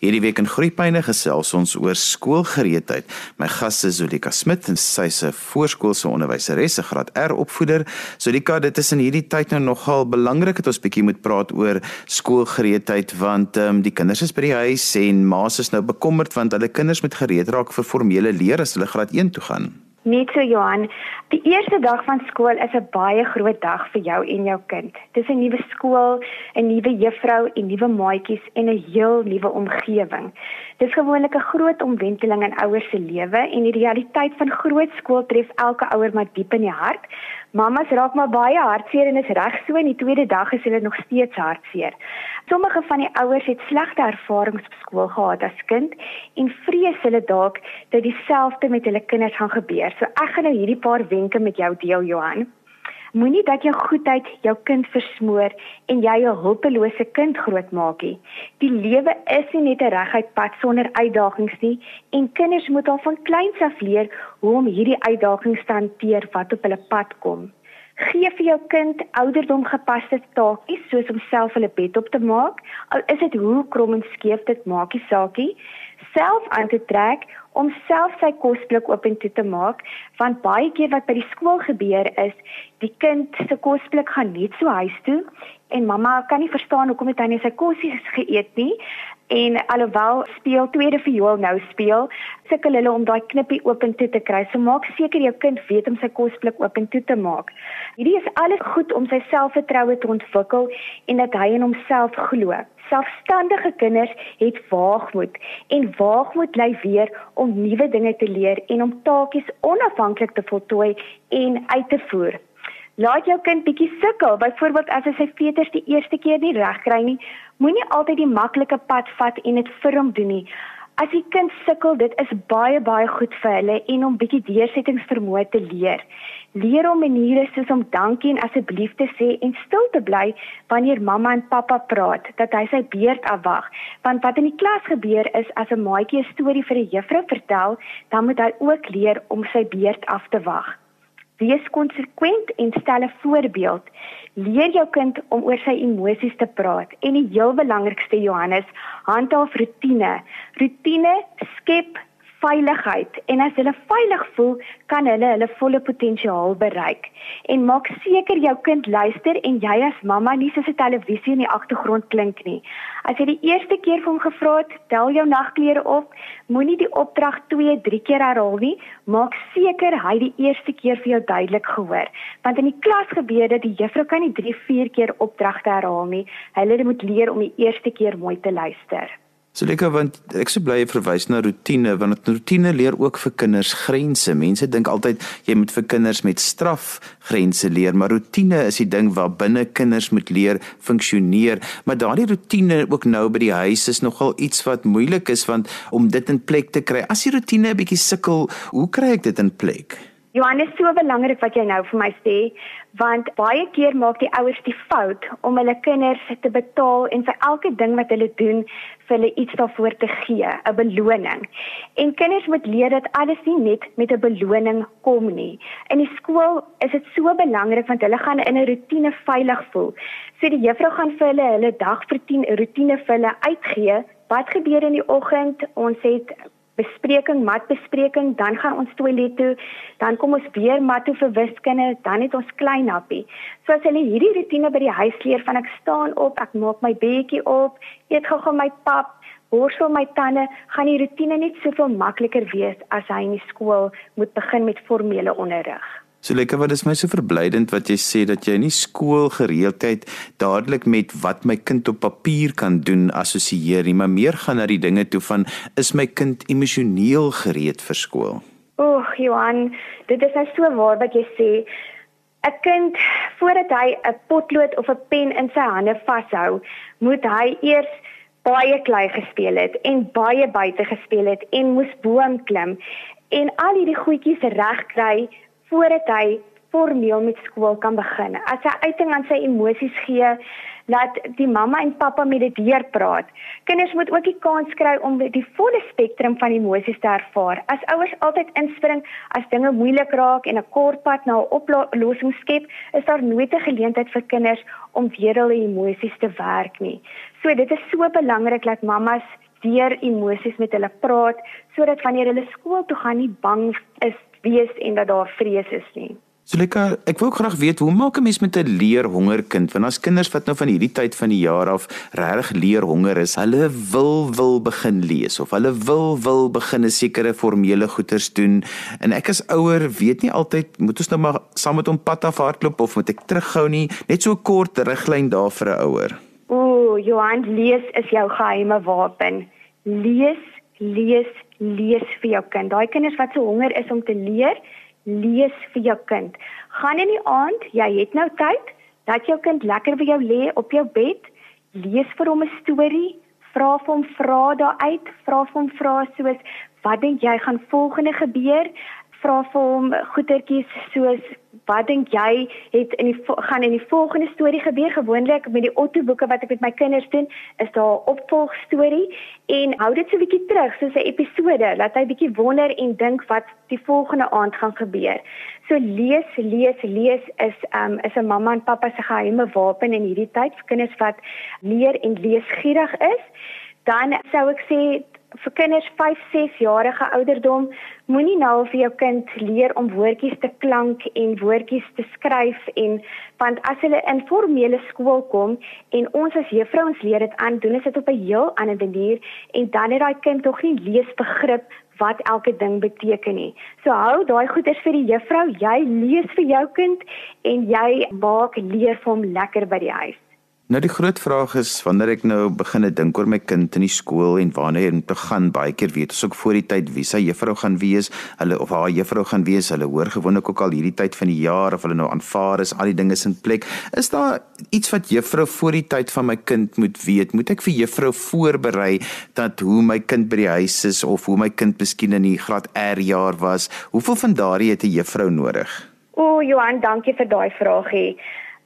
Hierdie week in Groepyne gesels ons oor skoolgereedheid. My gas is Zulika Smit en sy is 'n voorskoolse onderwyseres, 'n graad R opvoeder. Zulika, dit is in hierdie tyd nou nogal belangrik dat ons bietjie moet praat oor skoolgereedheid want ehm um, die kinders is by die huis en ma's is nou bekommerd want hulle kinders moet gereed raak vir formele leer as hulle graad 1 toe gaan. Net so Johan, die eerste dag van skool is 'n baie groot dag vir jou en jou kind. Dis 'n nuwe skool, 'n nuwe juffrou en nuwe maatjies en 'n heel nuwe omgewing. Dis gewoonlik 'n groot omwenteling in ouers se lewe en die realiteit van groot skool tref elke ouer maar diep in die hart. Mamas raak maar baie hartseer en is reg so in die tweede dag is hulle nog steeds hartseer. Sommige van die ouers het slegte ervarings op skool gehad as kind en vrees hulle dalk dat dieselfde met hulle kinders gaan gebeur. So ek gaan nou hierdie paar wenke met jou deel Johan. Moenie dat jou goedheid jou kind versmoor en jy 'n hulpelose kind grootmaak nie. Die lewe is nie net 'n reguit pad sonder uitdagings nie en kinders moet al van kleins af leer hoe om hierdie uitdagings te hanteer wat op hulle pad kom. Gee vir jou kind ouderdom gepaste taakies soos om self hulle bed op te maak. Al is dit hoe krom en skeef dit maakie saakie. Self aan te trek om self sy kosblik oop en toe te maak, want baie keer wat by die skool gebeur is, die kind se kosblik gaan net so huis toe en mamma kan nie verstaan hoekom het hy nie sy kosies geëet nie en alhoewel speel tweede viool nou speel, sukkel hulle om daai knippie oop en toe te kry. So maak seker jou kind weet om sy kosblik oop en toe te maak. Hierdie is alles goed om sy selfvertroue te ontwikkel en dat hy in homself glo. Selfstandige kinders het waagmoed en waagmoed lei weer om nuwe dinge te leer en om taakies onafhanklik te voltooi en uit te voer. Laat jou kind bietjie sukkel, byvoorbeeld as hy sy veters die eerste keer nie reg kry nie, moenie altyd die maklike pad vat en dit vir hom doen nie. As die kind sukkel, dit is baie baie goed vir hulle en om bietjie deursettingsvermoë te leer. Leer hom maniere soos om dankie en asseblief te sê en stil te bly wanneer mamma en pappa praat, dat hy sy beurt afwag. Want wat in die klas gebeur is as 'n maatjie 'n storie vir 'n juffrou vertel, dan moet hy ook leer om sy beurt af te wag. Wees konsekwent en stel 'n voorbeeld. Leer jou kind om oor sy emosies te praat en die heel belangrikste Johannes, handhaaf rotine. Rotine skep veiligheid en as hulle veilig voel, kan hulle hulle volle potensiaal bereik. En maak seker jou kind luister en jy as mamma nie soos 'n televisie in die agtergrond klink nie. As jy die eerste keer vir hom gevra het, tel jou nagklere op, moenie die opdrag 2, 3 keer herhaal nie. Maak seker hy die eerste keer vir jou duidelik gehoor, want in die klas gebeur dit die juffrou kan nie 3, 4 keer opdragte herhaal nie. Hulle moet leer om die eerste keer mooi te luister. So lekker want ek sou bly verwys na rotine want rotine leer ook vir kinders grense. Mense dink altyd jy moet vir kinders met straf grense leer, maar rotine is die ding waar binne kinders moet leer funksioneer. Maar daardie rotine ook nou by die huis is nogal iets wat moeilik is want om dit in plek te kry. As die rotine 'n bietjie sukkel, hoe kry ek dit in plek? Johannes, so belangrik wat jy nou vir my sê, want baie keer maak die ouers die fout om hulle kinders te betaal en vir elke ding wat hulle doen, vir hulle iets daarvoor te gee, 'n beloning. En kinders moet leer dat alles nie net met 'n beloning kom nie. In die skool is dit so belangrik want hulle gaan in 'n rotine veilig voel. So die juffrou gaan vir hulle hulle dagvertien rotine vir hulle uitgee. Wat gebeur in die oggend? Ons het bespreking, matbespreking, dan gaan ons toilet toe, dan kom ons weer mat toe vir wiskunde, dan het ons klein happie. So as hulle hierdie rotine by die huis leer van ek staan op, ek maak my bedjie op, eet gou-gou my pap, borsel my tande, gaan die rotine net soveel makliker wees as hy in die skool moet begin met formele onderrig. So lekker wat is my so verblydend wat jy sê dat jy nie skoolgereeldheid dadelik met wat my kind op papier kan doen assosieer nie, maar meer gaan na die dinge toe van is my kind emosioneel gereed vir skool? Oeg, Johan, dit is nou so waar wat jy sê. 'n Kind voordat hy 'n potlood of 'n pen in sy hande vashou, moet hy eers baie klei gespeel het en baie buite gespeel het en moes boom klim en al hierdie goedjies reg kry voordat hy formeel met skool kan begin. As hy uiting aan sy emosies gee, laat die mamma en pappa met dit deur praat. Kinders moet ook die kans kry om die volle spektrum van emosies te ervaar. As ouers altyd inspring as dinge moeilik raak en 'n kort pad na 'n oplossing skep, is daar nooit 'n geleentheid vir kinders om weer hulle emosies te werk nie. So dit is so belangrik dat mammas deur emosies met hulle praat sodat wanneer hulle skool toe gaan nie bang is wees en dat daar vrees is nie. Sulika, ek wil graag weet hoe maak 'n mens met 'n leerhonger kind? Want as kinders wat nou van hierdie tyd van die jaar af regtig leerhonger is, hulle wil wil begin lees of hulle wil wil begin 'n sekere formele goeters doen. En ek as ouer weet nie altyd moet ons nou maar saam met hom pad af hardloop of moet ek terughou nie? Net so 'n kort riglyn daar vir 'n ouer. Ooh, Johan, lees is jou geheime wapen. Lees, lees, lees vir jou kind. Daai kinders wat so honger is om te leer, lees vir jou kind. Gaan in die aand, jy het nou tyd, dat jou kind lekker by jou lê op jou bed, lees vir hom 'n storie, vra vir hom vrae daaruit, vra vir hom vrae soos wat dink jy gaan volgende gebeur? Vra vir hom goetertjies soos wat dink jy het in die gaan in die volgende storie gebeur? Gewoonlik met die Otto boeke wat ek met my kinders doen is daar 'n opvolgstorie. En hou dit so 'n bietjie terug soos 'n episode laat hy bietjie wonder en dink wat die volgende aand gaan gebeur. So lees lees lees is um is 'n mamma en pappa se geheime wapen in hierdie tyd. Vir kinders wat leer en leesgierig is. Dan sou ek sê vir kinders 5, 6 jarige ouderdom, moenie nou vir jou kind leer om woordjies te klank en woordjies te skryf en want as hulle in formele skool kom en ons as juffrouens leer dit aan, doen ons dit op 'n heel ander manier en dan het daai kind tog nie leesbegrip wat elke ding beteken nie. So hou daai goeders vir die juffrou, jy lees vir jou kind en jy maak leer vir hom lekker by die huis. Nou die groot vraag is wanneer ek nou begin dink oor my kind in die skool en wanneer om te gaan baie keer weet ons ook voor die tyd wie sy juffrou gaan wees, hulle of haar juffrou gaan wees, hulle hoor gewoonlik ook al hierdie tyd van die jaar of hulle nou aanvaar is, al die dinge is in plek. Is daar iets wat juffrou voor die tyd van my kind moet weet? Moet ek vir juffrou voorberei dat hoe my kind by die huis is of hoe my kind miskien in die graad R jaar was? Hoeveel van daardie het 'n juffrou nodig? O, Johan, dankie vir daai vraagie.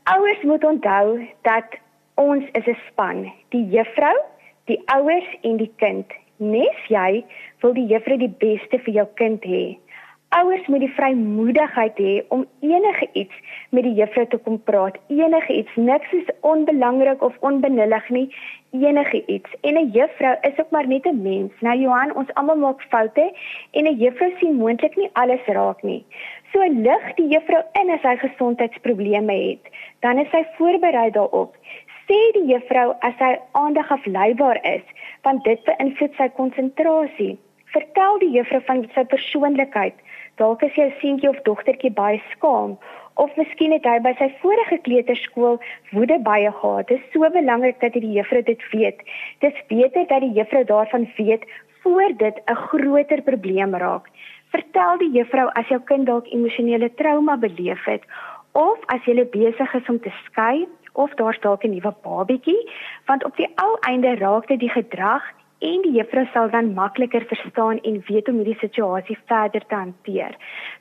Ouers moet onthou dat Ons is 'n span, die juffrou, die ouers en die kind. Nes jy wil die juffrou die beste vir jou kind hê. Ouers moet die vrymoedigheid hê om enige iets met die juffrou te kom praat. Enige iets, niks is onbelangrik of onbenullig nie. Enige iets. En 'n juffrou is ook maar net 'n mens. Nou Johan, ons almal maak foute en 'n juffrou sien moontlik nie alles raak nie. So lig die juffrou in as hy gesondheidsprobleme het, dan is sy voorberei daarop sê die juffrou as sy aandag afleibaar is, want dit beïnvloed sy konsentrasie. Vertel die juffrou van sy persoonlikheid. Dalk is jou seentjie of dogtertjie baie skaam of miskien het hy by sy vorige kleuterskool woede baie gehad. Dit is so belangrik dat die juffrou dit weet. Dis beter dat die juffrou daarvan weet voor dit 'n groter probleem raak. Vertel die juffrou as jou kind dalk emosionele trauma beleef het of as jy besig is om te skei of daar's dalk 'n nuwe babietjie, want op die ou einde raak dit die gedrag en die juffrou sal dan makliker verstaan en weet hoe hierdie situasie verder te hanteer.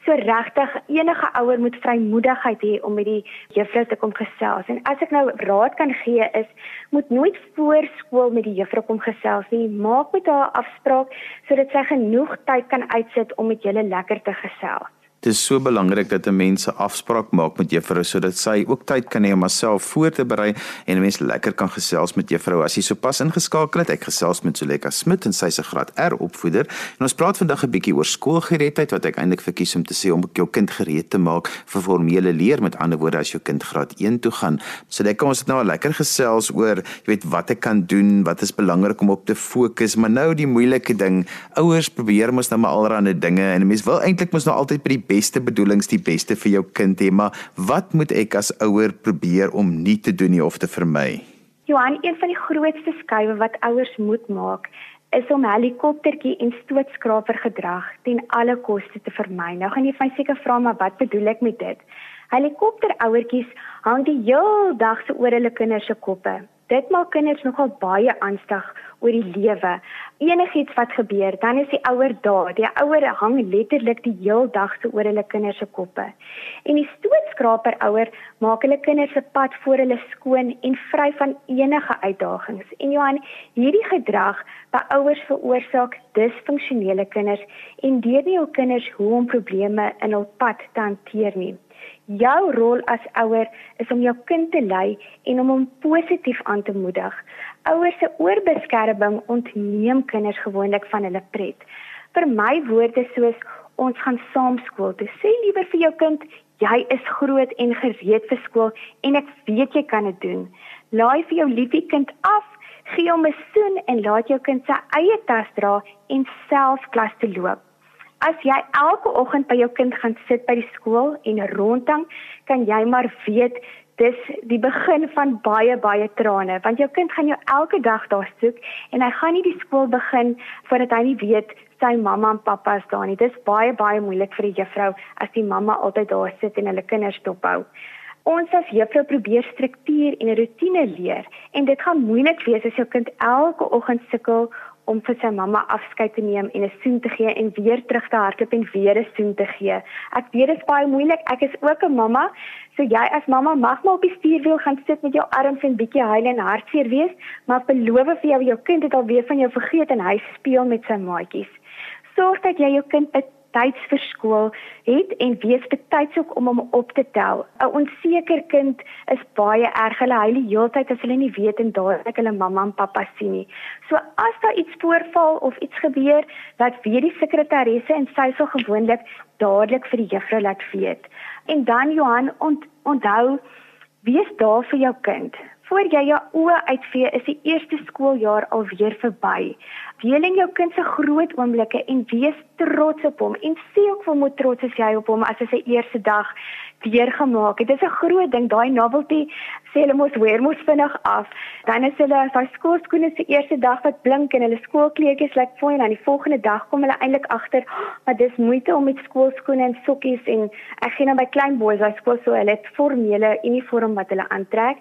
So regtig enige ouer moet vrymoedigheid hê om met die juffrou te kom gesels. En as ek nou raad kan gee is moet nooit voor skool met die juffrou kom gesels nie. Maak met haar afspraak sodat sy genoeg tyd kan uitsit om met julle lekker te gesels. Dit is so belangrik dat 'n mens 'n afspraak maak met juffrou sodat sy ook tyd kan hê om haarself voor te berei en 'n mens lekker kan gesels met juffrou. As jy sopas ingeskakel het, ek gesels met Zuleka Smit en sy se graad R opvoeder. En ons praat vandag 'n bietjie oor skoolgereedheid wat ek eintlik verkies om te sê om jou kind gereed te maak vir formele leer. Met ander woorde, as jou kind graad 1 toe gaan, Zuleka, ons het nou 'n lekker gesels oor, jy weet, wat ek kan doen, wat is belangrik om op te fokus, maar nou die moeilike ding, ouers probeer mos nou maar allerlei dinge en 'n mens wil eintlik mos nou altyd by die beste bedoelings die beste vir jou kind hê, maar wat moet ek as ouer probeer om nie te doen nie of te vermy? Johan, een van die grootste skuwe wat ouers moet maak, is om helikoptertjie en stootskraper gedrag ten alle koste te vermy. Nou gaan jy van seker vra maar wat bedoel ek met dit? Helikopterouertjies hang die hele dag se oor hulle kinders se koppe. Dit maak kinders nogal baie angstig oor die lewe. Enigiets wat gebeur, dan is die ouer daar. Die ouer hang letterlik die heel dag se oor hulle kinders se koppe. En die stootskraper ouer maak hulle kinders se pad voor hulle skoon en vry van enige uitdagings. En Johan, hierdie gedrag by ouers veroorsaak disfunksionele kinders en deur nie hul kinders hoe om probleme in hul pad te hanteer nie. Jou rol as ouer is om jou kind te lei en om hom positief aan te moedig. Ouers se oorbeskerming ontneem kinders gewoonlik van hulle pret. Vir my woorde soos ons gaan saam skool toe. Sê liewer vir jou kind, jy is groot en gereed vir skool en ek weet jy kan dit doen. Laai vir jou liefie kind af, gee hom 'n soen en laat jou kind sy eie tas dra en self klas toe loop. As jy elke oggend by jou kind gaan sit by die skool en rondhang, kan jy maar weet dis die begin van baie baie trane want jou kind gaan jou elke dag daar soek en hy gaan nie die skool begin voordat hy nie weet sy mamma en pappa is daar nie. Dis baie baie moeilik vir die juffrou as die mamma altyd daar sit en hulle kinders dophou. Ons as juffrou probeer struktuur en 'n rotine leer en dit gaan moeilik wees as jou kind elke oggend sukkel om vir sy mamma afskeid te neem en 'n soen te gee en weer terug te hardloop en weer 'n soen te gee. Ek weet dit is baie moeilik. Ek is ook 'n mamma. So jy as mamma mag maar op die stuurwiel gaan sit met jou arms en bietjie huil en hartseer wees, maar beloof vir jou jou kind het al weer van jou vergeet en hy speel met sy maatjies sorg dat jy jou kind betyds vir skool het en wees betyds ook om hom op te tel. 'n Onseker kind is baie erg. Hulle huil die hele tyd as hulle nie weet en dadelik hulle mamma en pappa sien nie. So as daar iets voorval of iets gebeur, laat weet die sekretaresse en sy sal gewoonlik dadelik vir die juffrou laat weet. En dan Johan, ont, onthou, wees daar vir jou kind. Voor jy jou oë uitvee, is die eerste skooljaar alweer verby. Deel in jou kind se groot oomblikke en wees trots op hom en sê ook vir hom hoe trots is jy op hom as hy sy eerste dag deurgemaak het. Dit is 'n groot ding, daai novelty sê hulle mos weer mos vinnig af. Dan is hulle as hy skoolskoene se eerste dag wat blink en hulle skoolkleedjies lyk fooi en dan die volgende dag kom hulle eintlik agter, maar dis moeite om met skoolskoene en sokkies en ek sien dan by klein boeis by skool so hulle het formele uniform wat hulle aantrek.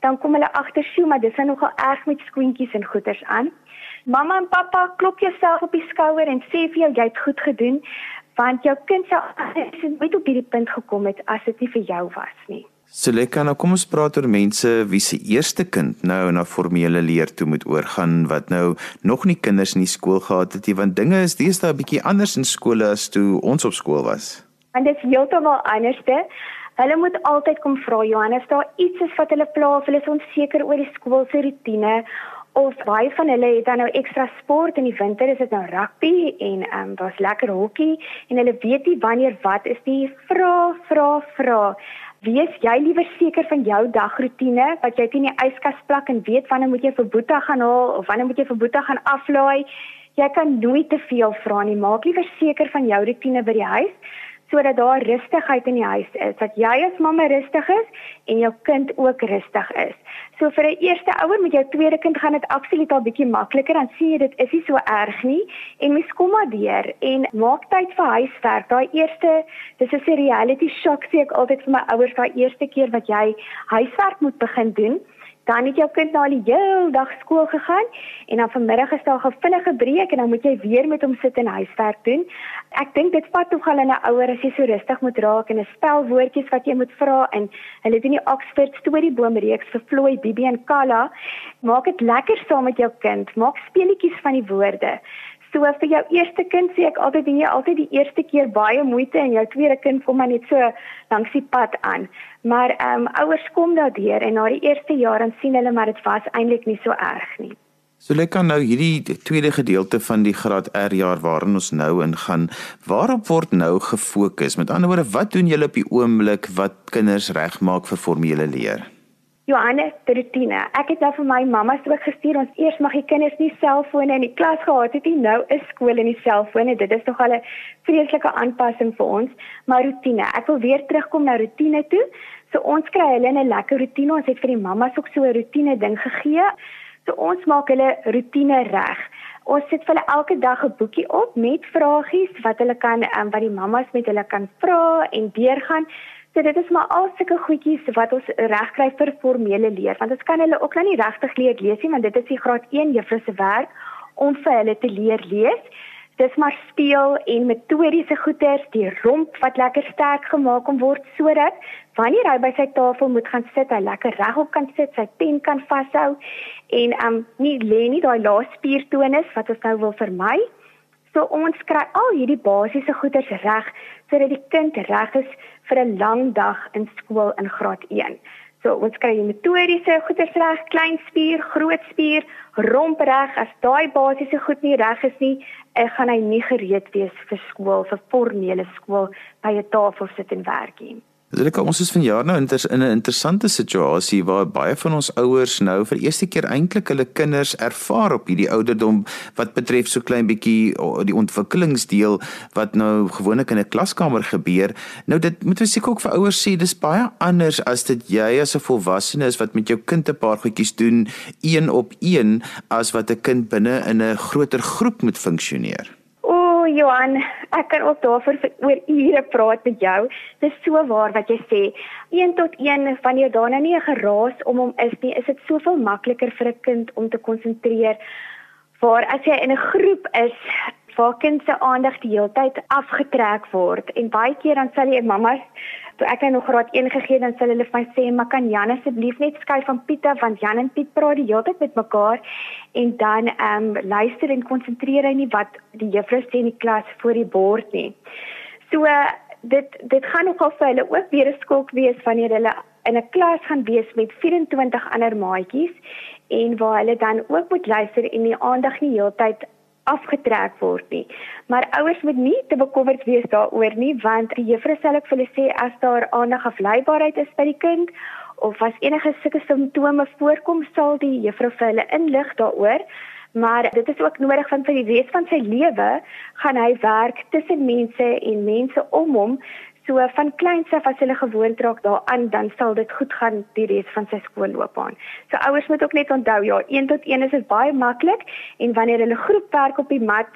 Dan kom hulle agter, "Sjoe, maar dis nogal erg met skoentjies en goeders aan." Mamma en pappa klop jouself op die skouer en sê vir jou jy het goed gedoen want jou kind sou nooit op hierdie punt gekom het as dit nie vir jou was nie. Seleka, nou kom ons praat oor mense wie se eerste kind nou na formele leer toe moet oorgaan wat nou nog nie kinders in die skool gehad het nie want dinge is deesdae 'n bietjie anders in skole as toe ons op skool was. Want dit is heeltemal anderste. Hulle moet altyd kom vra Johannes, daar iets is wat hulle pla of hulle is onseker oor die skool se rotine of baie van hulle het dan nou ekstra sport in die winter is dit nou rugby en ehm um, daar's lekker hokkie en hulle weet nie wanneer wat is die vra vra vra. Wees jy liewer seker van jou dagroetine wat jy teen die yskas plak en weet wanneer moet jy vir Boeta gaan haal of wanneer moet jy vir Boeta gaan aflaai. Jy kan nooit te veel vra nie. Maak liewer seker van jou rotine by die huis sodat daar rustigheid in die huis is, dat jy as mamma rustig is en jou kind ook rustig is. So vir 'n eerste ouer met jou tweede kind gaan dit absoluut al bietjie makliker dan sien jy dit is nie so erg nie en mens kom maar deur en maak tyd vir huiswerk. Daai eerste dis 'n reality shock sê ek altyd vir my ouers daai eerste keer wat jy huiswerk moet begin doen dan het jou kind nou al die hele dag skool gegaan en dan vanmiddag is daar 'n vinnige breek en dan moet jy weer met hom sit en huiswerk doen. Ek dink dit vat tog al 'n ouer as jy so rustig moet raak en 'n spel woordjies wat jy moet vra en hulle in die Oxford storieboom reeks vir Floyd, Bibi en Kala. Maak dit lekker saam met jou kind. Maak speletjies van die woorde. So vir jou eerste kind sê ek altyd jy altyd die eerste keer baie moeite en jou tweede kind kom maar net so langs die pad aan. Maar ehm um, ouers kom daardeur en na die eerste jaar dan sien hulle maar dit was eintlik nie so erg nie. So lekker nou hierdie tweede gedeelte van die graad R jaar waarin ons nou ingaan. Waarop word nou gefokus? Met ander woorde, wat doen julle op die oomblik wat kinders regmaak vir formele leer? Johannes rutine. Ek het nou vir my mamma se ook gestuur ons eers mag die kinders nie selfone in die klas gehad het nie. Nou is skool in die selfone. Dit is tog al 'n vreeslike aanpassing vir ons, maar rutine. Ek wil weer terugkom na rutine toe. So ons kry hulle in 'n lekker rutine. Ons het vir die mammas ook so 'n rutine ding gegee. So ons maak hulle rutine reg. Ons sit vir hulle elke dag 'n boekie op met vragies wat hulle kan um, wat die mammas met hulle kan vra en deurgaan. So dit is maar al sulke goedjies wat ons regkry vir formele leer want ons kan hulle ook nou nie regtig leer lees nie want dit is die graad 1 juffrou se werk om vir hulle te leer lees. Dis maar speel en metodiese goeters, die romp wat lekker sterk gemaak kan word sodat wanneer hy by sy tafel moet gaan sit, hy lekker regop kan sit, sy pen kan vashou en um nie lê nie daai laaste spiertonus wat ons nou wil vermy. So ons kry al hierdie basiese goeters reg sodat die kind reg is vir 'n lang dag in skool in graad 1. So ons kry die motoriese goeters reg, klein spier, groot spier, romp reg. As daai basiese goed nie reg is nie, ek gaan hy nie gereed wees vir skool, vir formele skool by 'n tafel sit en werk nie. Dit ons is vanjaar nou in 'n interessante situasie waar baie van ons ouers nou vir eerste keer eintlik hulle kinders ervaar op hierdie ouderdom wat betref so klein bietjie die ontwikkelingsdeel wat nou gewoonlik in 'n klaskamer gebeur. Nou dit moet ons seker ook vir ouers sê dis baie anders as dit jy as 'n volwassene is wat met jou kind 'n paar goedjies doen een op een as wat 'n kind binne in 'n groter groep moet funksioneer. Johan, ek kan ook daarvoor oor ure praat met jou. Dis so waar wat jy sê. 1 tot 1 wanneer daar nou nie 'n geraas om hom is nie, is dit soveel makliker vir 'n kind om te konsentreer. Waar as jy in 'n groep is, waar kind se aandag die hele tyd afgetrek word en baie keer dan sal jy mamma toe ek nou graad 1 gegee dan sal hulle vir my sê maar kan Jan asseblief net skuif van Piet af want Jan en Piet praat die hele tyd met mekaar en dan ehm um, luister en konsentreer hy nie wat die juffrou sê in die klas voor die bord nie. So dit dit gaan nogal vir hulle ook weer 'n skok wees wanneer hulle in 'n klas gaan wees met 24 ander maatjies en waar hulle dan ook moet luister en die aandag nie heeltyd afgetrek word nie. Maar ouers moet nie te bekommerd wees daaroor nie want die juffrou sal ek vir hulle sê as daar aandag afleibaarheid is by die kind of as enige sulke simptome voorkom sal die juffrou vir hulle inlig daaroor. Maar dit is ook nodig van vir die res van sy lewe gaan hy werk tussen mense en mense om hom So van kleins af as hulle gewoond raak daaraan, dan sal dit goed gaan die res van sy skoolloopbaan. So ouers moet ook net onthou ja, 1 tot 1 is dit baie maklik en wanneer hulle groepwerk op die mat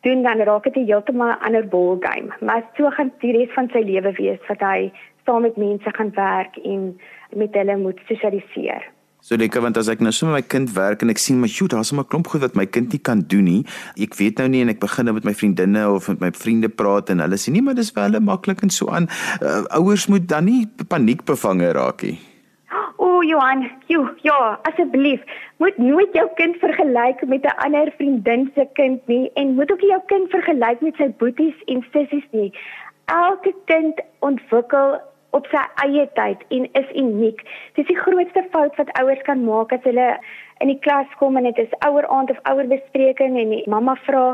doen dan raak dit heeltemal 'n ander ball game. Maar so gaan die res van sy lewe wees wat hy saam met mense gaan werk en met hulle moet sosialiseer. So lekker want as ek nou so met my kind werk en ek sien my joe, daar's 'n klomp goed wat my kind nie kan doen nie. Ek weet nou nie en ek begin nou met my vriendinne of met my vriende praat en hulle sê nie maar dis wel maklik en so aan. Uh, ouers moet dan nie paniekbevange raak nie. O, Johan, jo, ja, asseblief, moet nooit jou kind vergelyk met 'n ander vriendin se kind nie en moet ook jou kind vergelyk met sy boeties en sissies nie. Elke kind ontwikkel op sy eie tyd en is uniek. Dis die grootste fout wat ouers kan maak as hulle in die klas kom en dit is ouer aand of ouer bespreking en die mamma vra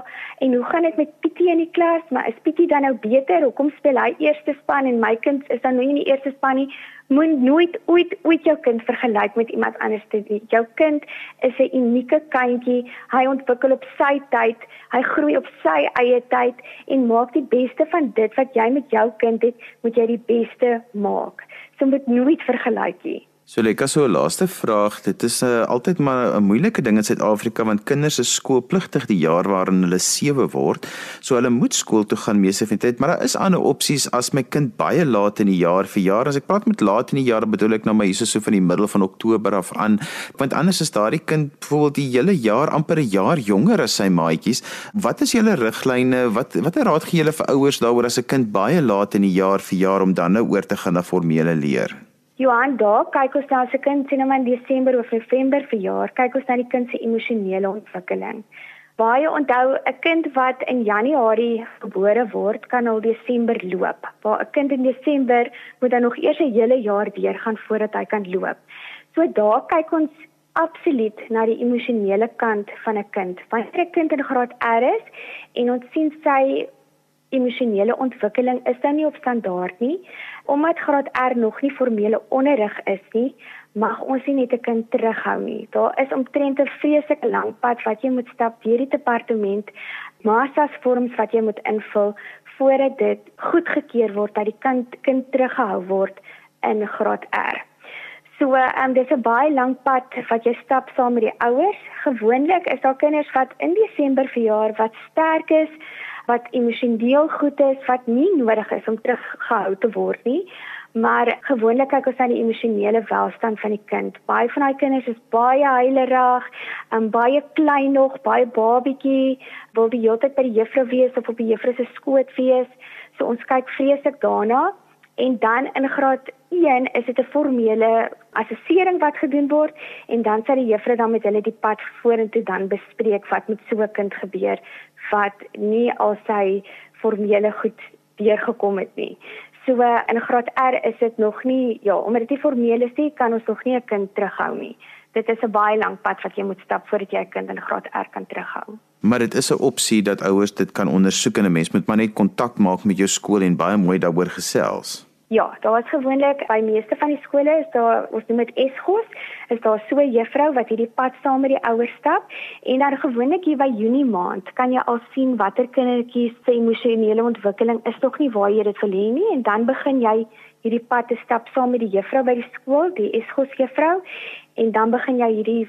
en hoe gaan dit met Pietie in die klas? Maar is Pietie dan nou beter? Hoekom speel hy eerste span en my kind is dan nou nie in die eerste span nie? Moet nooit ooit ooit jou kind vergelyk met iemand anders nie. Jou kind is 'n unieke kindjie. Hy ontwikkel op sy tyd. Hy groei op sy eie tyd en maak die beste van dit wat jy met jou kind het, moet jy die beste maak. So moet nooit vergelyk nie. So lekker so 'n laaste vraag. Dit is 'n uh, altyd maar 'n moeilike ding in Suid-Afrika want kinders is skoolpligtig die jaar waarin hulle 7 word. So hulle moet skool toe gaan meeste van die tyd, maar daar is ander opsies as my kind baie laat in die jaar verjaar. As ek praat met laat in die jaar, bedoel ek nou maar hierso so van die middel van Oktober af aan, want anders is daardie kind byvoorbeeld die hele jaar amper 'n jaar jonger as sy maatjies. Wat is julle riglyne? Wat watter raad gee julle vir ouers daaroor as 'n kind baie laat in die jaar verjaar om dan nou oor te gaan na formele leer? Johan, daar kyk ons na se kind sien hom in Desember of November verjaar, kyk ons na die kind se emosionele ontwikkeling. Baie onthou 'n kind wat in Januarie gebore word, kan al Desember loop. Waar 'n kind in Desember moet dan nog eers 'n hele jaar deur gaan voordat hy kan loop. So daar kyk ons absoluut na die emosionele kant van 'n kind. Wanneer 'n kind in graad R is en ons sien sy emosionele ontwikkeling is dan nie op standaard nie. Omdat graad R nog nie formele onderrig is nie, mag ons nie net 'n kind terughou nie. Daar is omtrent 'n vreeslike lang pad wat jy moet stap deur die departement, massas vorms wat jy moet invul voordat dit goedgekeur word dat die kind kind teruggehou word in graad R. So, ehm um, dis 'n baie lank pad wat jy stap saam met die ouers. Gewoonlik is daar kinders wat in Desember verjaar wat sterk is, wat emosioneel goed is wat nie nodig is om teruggehou te word nie. Maar gewoonlik kyk ons na die emosionele welstand van die kind. Baie van daai kinders is baie huilerig, en baie klein nog, baie babietjie, wil die hele tyd by die juffrou wees of op die juffrou se skoot wees. So ons kyk vreeslik daarna en dan in graad 1 is dit 'n formele assessering wat gedoen word en dan sal die juffrou dan met hulle die pad vorentoe dan bespreek wat met so 'n kind gebeur wat nie al sy formele goed deurgekom het nie. So in graad R is dit nog nie ja, omdat dit nie formeel is nie, kan ons nog nie 'n kind terughou nie. Dit is 'n baie lank pad wat jy moet stap voordat jy 'n kind in graad R kan terughou. Maar dit is 'n opsie dat ouers dit kan ondersoek en 'n mens moet maar net kontak maak met jou skool en baie mooi daaroor gesels. Ja, daar is gewoonlik by meeste van die skole is daar ons noem dit Esgos, is daar so 'n juffrou wat hierdie pad saam met die ouers stap en dan gewoonlik hier by Junie maand kan jy al sien watter kindertjies se emosionele ontwikkeling is tog nie waar jy dit wil hê nie en dan begin jy hierdie pad te stap saam met die juffrou by die skool, die Esgos juffrou en dan begin jy hierdie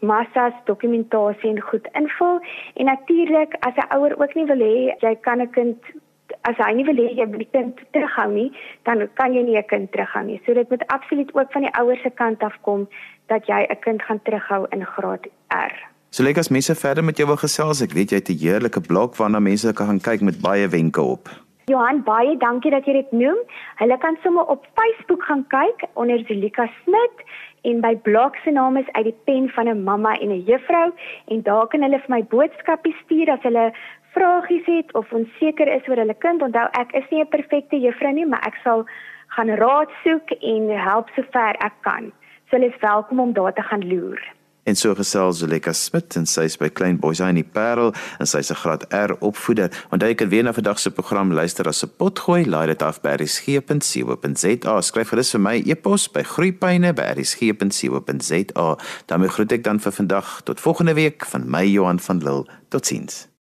massas dokumentasie en goed invul en natuurlik as 'n ouer ook nie wil hê jy kan 'n kind as hy nie wil hê jy moet die kind terughou nie, dan kan jy nie 'n kind terughou nie. So dit moet absoluut ook van die ouers se kant af kom dat jy 'n kind gaan terughou in graad R. So lekker as mense verder met jou wil gesels, ek weet jy het 'n heerlike blog waarna mense kan gaan kyk met baie wenke op. Johan, baie dankie dat jy dit noem. Hulle kan sommer op Facebook gaan kyk onder Zulika Smit en my blog se naam is uit die pen van 'n mamma en 'n juffrou en daar kan hulle vir my boodskappe stuur as hulle vragies het of onseker is oor hulle kind. Onthou, ek is nie 'n perfekte juffrou nie, maar ek sal gaan raad soek en help sover ek kan. So hulle is welkom om daar te gaan loer. En so gesels Zuleka Smit en sy is by Klein Boys in die Parel en sy is 'n graad R opvoeder. Onthou jy kan weer na vandag se program luister as 'n potgooi, laai dit af by resgep.co.za. Skryf gerus vir my e-pos by groeipyne@resgep.co.za. daarmee groet ek dan vir vandag tot volgende week van my Johan van Lille. Totsiens.